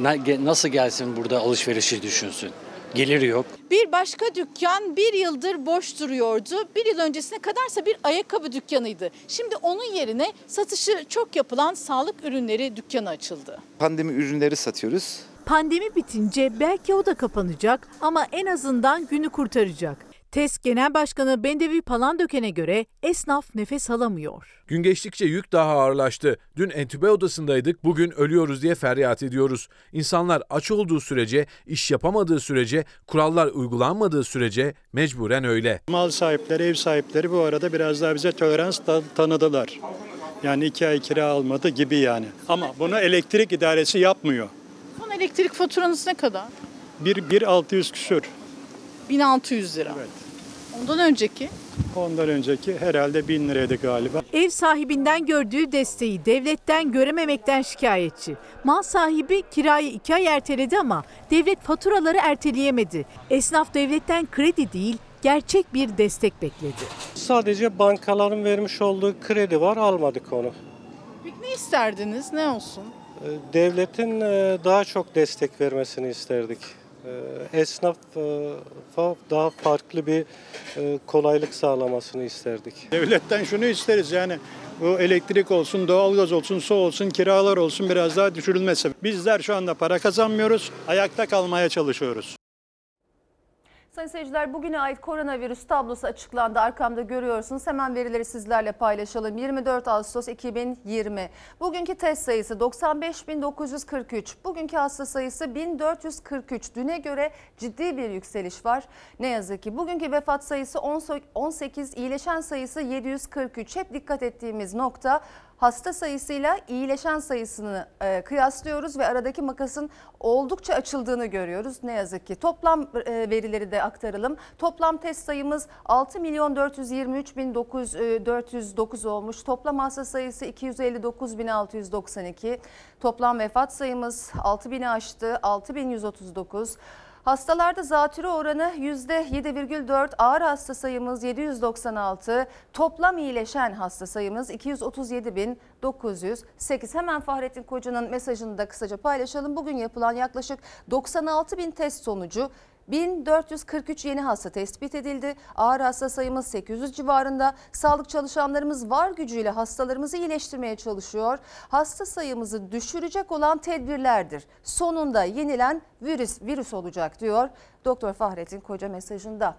Na- Nasıl gelsin burada alışverişi düşünsün? Geliri yok. Bir başka dükkan bir yıldır boş duruyordu. Bir yıl öncesine kadarsa bir ayakkabı dükkanıydı. Şimdi onun yerine satışı çok yapılan sağlık ürünleri dükkanı açıldı. Pandemi ürünleri satıyoruz. Pandemi bitince belki o da kapanacak ama en azından günü kurtaracak. TES Genel Başkanı Bendevi Palandöken'e göre esnaf nefes alamıyor. Gün geçtikçe yük daha ağırlaştı. Dün entübe odasındaydık, bugün ölüyoruz diye feryat ediyoruz. İnsanlar aç olduğu sürece, iş yapamadığı sürece, kurallar uygulanmadığı sürece mecburen öyle. Mal sahipleri, ev sahipleri bu arada biraz daha bize tolerans ta- tanıdılar. Yani iki ay kira almadı gibi yani. Ama bunu elektrik idaresi yapmıyor. Son elektrik faturanız ne kadar? Bir, bir 600 küsür. 1600 lira. Ondan önceki? Ondan önceki herhalde 1000 liraydı galiba. Ev sahibinden gördüğü desteği devletten görememekten şikayetçi. Mal sahibi kirayı iki ay erteledi ama devlet faturaları erteleyemedi. Esnaf devletten kredi değil gerçek bir destek bekledi. Sadece bankaların vermiş olduğu kredi var almadık onu. Peki ne isterdiniz? Ne olsun? Devletin e, daha çok destek vermesini isterdik. Ee, Esnafa daha farklı bir e, kolaylık sağlamasını isterdik. Devletten şunu isteriz yani bu elektrik olsun, doğalgaz olsun, su olsun, kiralar olsun biraz daha düşürülmesi. Bizler şu anda para kazanmıyoruz, ayakta kalmaya çalışıyoruz. Sayın seyirciler bugüne ait koronavirüs tablosu açıklandı. Arkamda görüyorsunuz. Hemen verileri sizlerle paylaşalım. 24 Ağustos 2020. Bugünkü test sayısı 95.943. Bugünkü hasta sayısı 1443. Düne göre ciddi bir yükseliş var. Ne yazık ki bugünkü vefat sayısı 18, iyileşen sayısı 743. Hep dikkat ettiğimiz nokta hasta sayısıyla iyileşen sayısını e, kıyaslıyoruz ve aradaki makasın oldukça açıldığını görüyoruz. Ne yazık ki toplam e, verileri de aktaralım. Toplam test sayımız 6 milyon 423 bin 9, e, 409 olmuş. Toplam hasta sayısı 259 bin 692. Toplam vefat sayımız 6 bini aştı 6139. Hastalarda zatürre oranı %7,4, ağır hasta sayımız 796, toplam iyileşen hasta sayımız 237.908. Hemen Fahrettin Koca'nın mesajını da kısaca paylaşalım. Bugün yapılan yaklaşık 96 bin test sonucu 1443 yeni hasta tespit edildi. Ağır hasta sayımız 800 civarında. Sağlık çalışanlarımız var gücüyle hastalarımızı iyileştirmeye çalışıyor. Hasta sayımızı düşürecek olan tedbirlerdir. Sonunda yenilen virüs virüs olacak diyor Doktor Fahrettin Koca mesajında.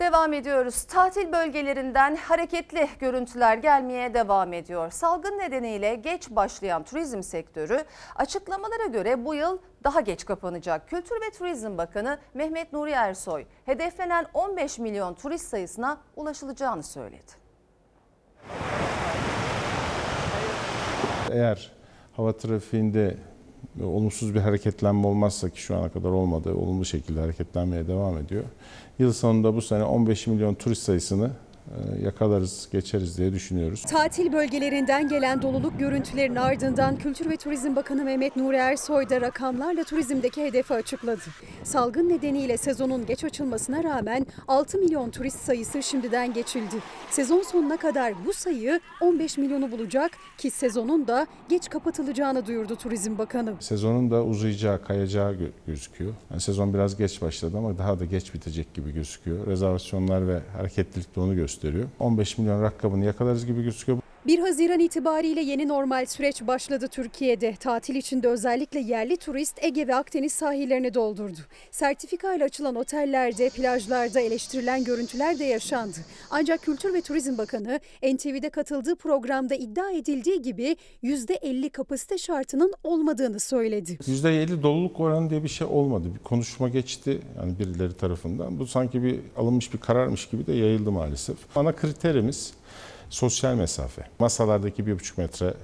Devam ediyoruz. Tatil bölgelerinden hareketli görüntüler gelmeye devam ediyor. Salgın nedeniyle geç başlayan turizm sektörü açıklamalara göre bu yıl daha geç kapanacak. Kültür ve Turizm Bakanı Mehmet Nuri Ersoy hedeflenen 15 milyon turist sayısına ulaşılacağını söyledi. Eğer hava trafiğinde olumsuz bir hareketlenme olmazsa ki şu ana kadar olmadı, olumlu şekilde hareketlenmeye devam ediyor. Yıl sonunda bu sene 15 milyon turist sayısını yakalarız, geçeriz diye düşünüyoruz. Tatil bölgelerinden gelen doluluk görüntülerinin ardından Kültür ve Turizm Bakanı Mehmet Nuri Ersoy da rakamlarla turizmdeki hedefi açıkladı. Salgın nedeniyle sezonun geç açılmasına rağmen 6 milyon turist sayısı şimdiden geçildi. Sezon sonuna kadar bu sayı 15 milyonu bulacak ki sezonun da geç kapatılacağını duyurdu Turizm Bakanı. Sezonun da uzayacağı, kayacağı gö- gözüküyor. Yani sezon biraz geç başladı ama daha da geç bitecek gibi gözüküyor. Rezervasyonlar ve hareketlilik de onu gösteriyor. 15 milyon rakamını yakalarız gibi gözüküyor. 1 Haziran itibariyle yeni normal süreç başladı Türkiye'de. Tatil içinde özellikle yerli turist Ege ve Akdeniz sahillerini doldurdu. Sertifika ile açılan otellerde, plajlarda eleştirilen görüntüler de yaşandı. Ancak Kültür ve Turizm Bakanı NTV'de katıldığı programda iddia edildiği gibi %50 kapasite şartının olmadığını söyledi. %50 doluluk oranı diye bir şey olmadı. Bir konuşma geçti yani birileri tarafından. Bu sanki bir alınmış bir kararmış gibi de yayıldı maalesef. Ana kriterimiz sosyal mesafe. Masalardaki bir buçuk metre,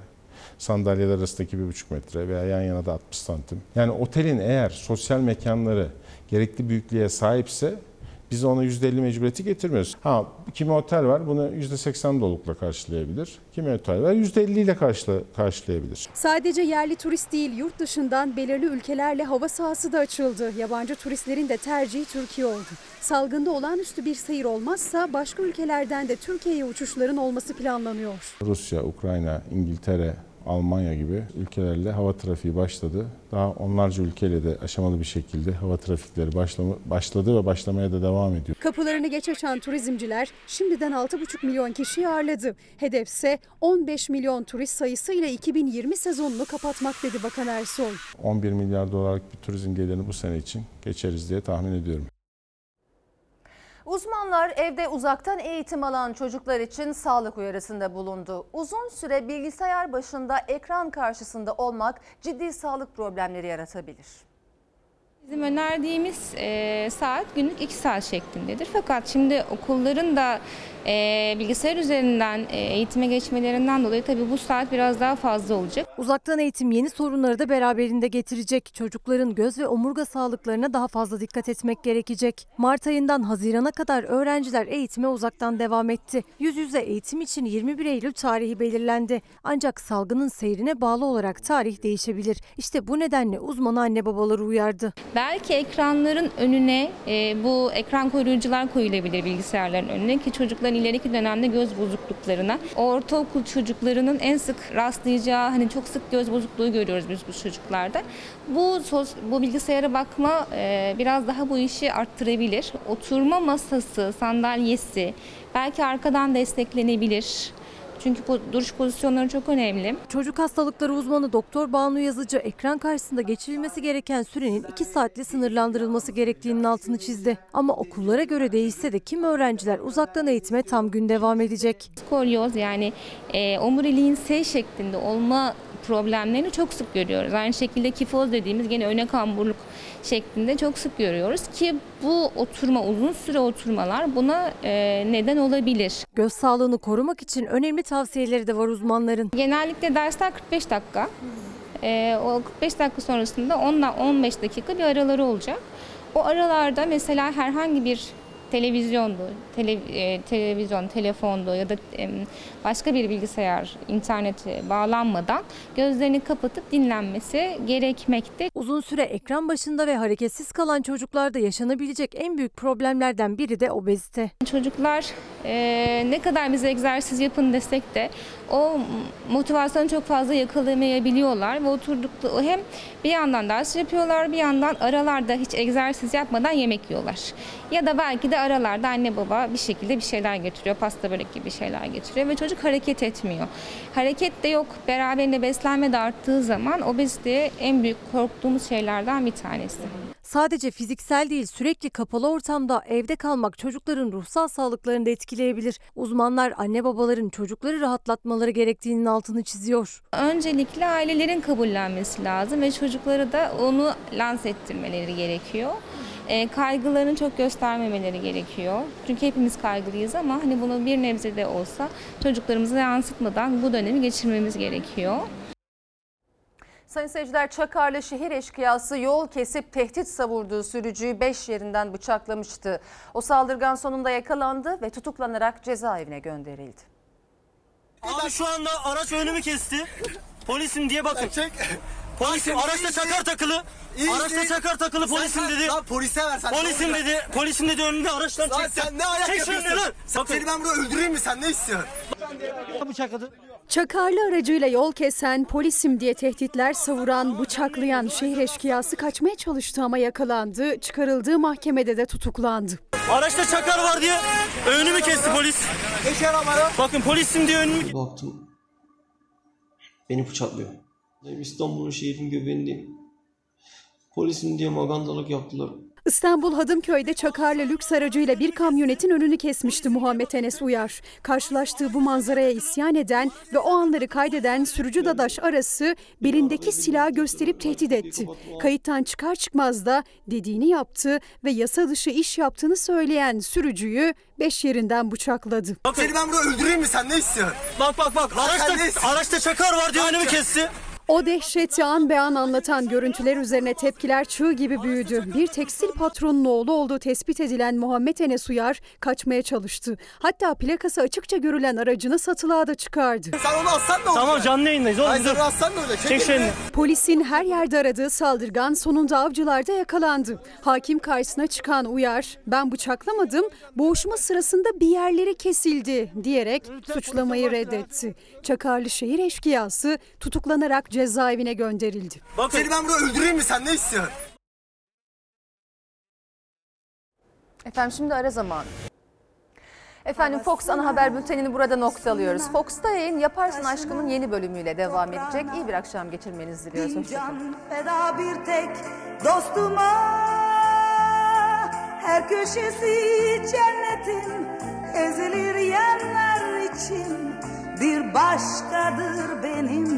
sandalyeler arasındaki bir buçuk metre veya yan yana da 60 santim. Yani otelin eğer sosyal mekanları gerekli büyüklüğe sahipse biz ona %50 mecburiyeti getirmiyoruz. Ha kimi otel var bunu %80 dolulukla karşılayabilir. Kimi otel var %50 ile karşıla, karşılayabilir. Sadece yerli turist değil yurt dışından belirli ülkelerle hava sahası da açıldı. Yabancı turistlerin de tercihi Türkiye oldu. Salgında olağanüstü bir seyir olmazsa başka ülkelerden de Türkiye'ye uçuşların olması planlanıyor. Rusya, Ukrayna, İngiltere, Almanya gibi ülkelerle hava trafiği başladı. Daha onlarca ülkeyle de aşamalı bir şekilde hava trafikleri başlama, başladı ve başlamaya da devam ediyor. Kapılarını geç açan turizmciler şimdiden 6,5 milyon kişiyi ağırladı. Hedefse 15 milyon turist sayısıyla 2020 sezonunu kapatmak dedi Bakan Ersoy. 11 milyar dolarlık bir turizm gelirini bu sene için geçeriz diye tahmin ediyorum. Uzmanlar evde uzaktan eğitim alan çocuklar için sağlık uyarısında bulundu. Uzun süre bilgisayar başında ekran karşısında olmak ciddi sağlık problemleri yaratabilir. Bizim önerdiğimiz e, saat günlük 2 saat şeklindedir. Fakat şimdi okulların da e, bilgisayar üzerinden e, eğitime geçmelerinden dolayı tabii bu saat biraz daha fazla olacak. Uzaktan eğitim yeni sorunları da beraberinde getirecek. Çocukların göz ve omurga sağlıklarına daha fazla dikkat etmek gerekecek. Mart ayından Haziran'a kadar öğrenciler eğitime uzaktan devam etti. Yüz yüze eğitim için 21 Eylül tarihi belirlendi. Ancak salgının seyrine bağlı olarak tarih değişebilir. İşte bu nedenle uzman anne babaları uyardı. Belki ekranların önüne e, bu ekran koruyucular koyulabilir bilgisayarların önüne ki çocukların ileriki dönemde göz bozukluklarına. Ortaokul çocuklarının en sık rastlayacağı hani çok sık göz bozukluğu görüyoruz biz bu çocuklarda. Bu sos, bu bilgisayara bakma e, biraz daha bu işi arttırabilir. Oturma masası, sandalyesi belki arkadan desteklenebilir. Çünkü bu duruş pozisyonları çok önemli. Çocuk hastalıkları uzmanı Doktor Banu Yazıcı ekran karşısında geçirilmesi gereken sürenin 2 saatle sınırlandırılması gerektiğinin altını çizdi. Ama okullara göre değişse de kim öğrenciler uzaktan eğitime tam gün devam edecek. Skolyoz yani e, omuriliğin S şeklinde olma problemlerini çok sık görüyoruz. Aynı şekilde kifoz dediğimiz gene öne kamburluk şeklinde çok sık görüyoruz ki bu oturma uzun süre oturmalar buna e, neden olabilir. Göz sağlığını korumak için önemli tavsiyeleri de var uzmanların. Genellikle dersler 45 dakika. E, o 45 dakika sonrasında 10 15 dakika bir araları olacak. O aralarda mesela herhangi bir televizyondu, tele, e, televizyon, telefondu ya da e, başka bir bilgisayar, internete bağlanmadan gözlerini kapatıp dinlenmesi gerekmekte. Uzun süre ekran başında ve hareketsiz kalan çocuklarda yaşanabilecek en büyük problemlerden biri de obezite. Çocuklar e, ne kadar biz egzersiz yapın desek de o motivasyonu çok fazla yakalamayabiliyorlar ve oturdukları hem bir yandan ders yapıyorlar bir yandan aralarda hiç egzersiz yapmadan yemek yiyorlar. Ya da belki de aralarda anne baba bir şekilde bir şeyler getiriyor, pasta börek gibi şeyler getiriyor ve çocuk hareket etmiyor. Hareket de yok, beraberinde beslenme de arttığı zaman obezite en büyük korktuğumuz şeylerden bir tanesi. Sadece fiziksel değil sürekli kapalı ortamda evde kalmak çocukların ruhsal sağlıklarını da etkileyebilir. Uzmanlar anne babaların çocukları rahatlatmaları gerektiğinin altını çiziyor. Öncelikle ailelerin kabullenmesi lazım ve çocuklara da onu lanse ettirmeleri gerekiyor. E, kaygılarını çok göstermemeleri gerekiyor. Çünkü hepimiz kaygılıyız ama hani bunu bir nebze de olsa çocuklarımıza yansıtmadan bu dönemi geçirmemiz gerekiyor. Sayın seyirciler Çakarlı şehir eşkıyası yol kesip tehdit savurduğu sürücüyü 5 yerinden bıçaklamıştı. O saldırgan sonunda yakalandı ve tutuklanarak cezaevine gönderildi. Abi şu anda araç önümü kesti. Polisim diye bakın. Polisim araçta çakar takılı. Araçta çakar takılı polisim dedi. Lan polise ver sen. Polisim dedi. Polisim dedi önümde araçtan Lan çekti. sen ne ayak Çek yapıyorsun? lan. Sen seni ben burada öldüreyim mi sen ne istiyorsun? Bıçakladı. Çakarlı aracıyla yol kesen, polisim diye tehditler savuran, bıçaklayan şehir eşkıyası kaçmaya çalıştı ama yakalandı. Çıkarıldığı mahkemede de tutuklandı. Araçta çakar var diye önümü kesti polis. Geç arabaya. Bakın polisim diye önümü Baktım beni bıçaklıyor. İstanbul'un şehrin göbeğindeyim. Polisim diye magandalık yaptılar. İstanbul Hadımköy'de çakarlı lüks aracıyla bir kamyonetin önünü kesmişti Muhammed Enes Uyar. Karşılaştığı bu manzaraya isyan eden ve o anları kaydeden sürücü dadaş arası belindeki silahı gösterip tehdit etti. Kayıttan çıkar çıkmaz da dediğini yaptı ve yasa dışı iş yaptığını söyleyen sürücüyü beş yerinden bıçakladı. Seni ben burada öldüreyim mi sen ne istiyorsun? Bak bak bak araçta, araçta çakar var diye önümü kesti. O dehşeti an be an anlatan görüntüler üzerine tepkiler çığ gibi büyüdü. Bir tekstil patronunun oğlu olduğu tespit edilen Muhammed Enes Uyar kaçmaya çalıştı. Hatta plakası açıkça görülen aracını satılığa da çıkardı. Sen onu alsan ne olacak? Tamam canlı yayındayız oğlum Hayır dur. ne olacak? Çek şeyini. Polisin her yerde aradığı saldırgan sonunda avcılarda yakalandı. Hakim karşısına çıkan Uyar, ben bıçaklamadım, boğuşma sırasında bir yerleri kesildi diyerek suçlamayı reddetti. Çakarlı şehir eşkıyası tutuklanarak cezaevine gönderildi. Seni ben burada öldüreyim mi sen ne istiyorsun? Efendim şimdi ara zamanı. Efendim Fox ana haber bültenini burada noktalıyoruz. Fox'ta yayın Yaparsın Aşkım'ın yeni bölümüyle devam edecek. İyi bir akşam geçirmenizi diliyoruz. Hoşçakalın. feda bir tek dostuma Her köşesi cennetin ezilir yerler için Bir başkadır benim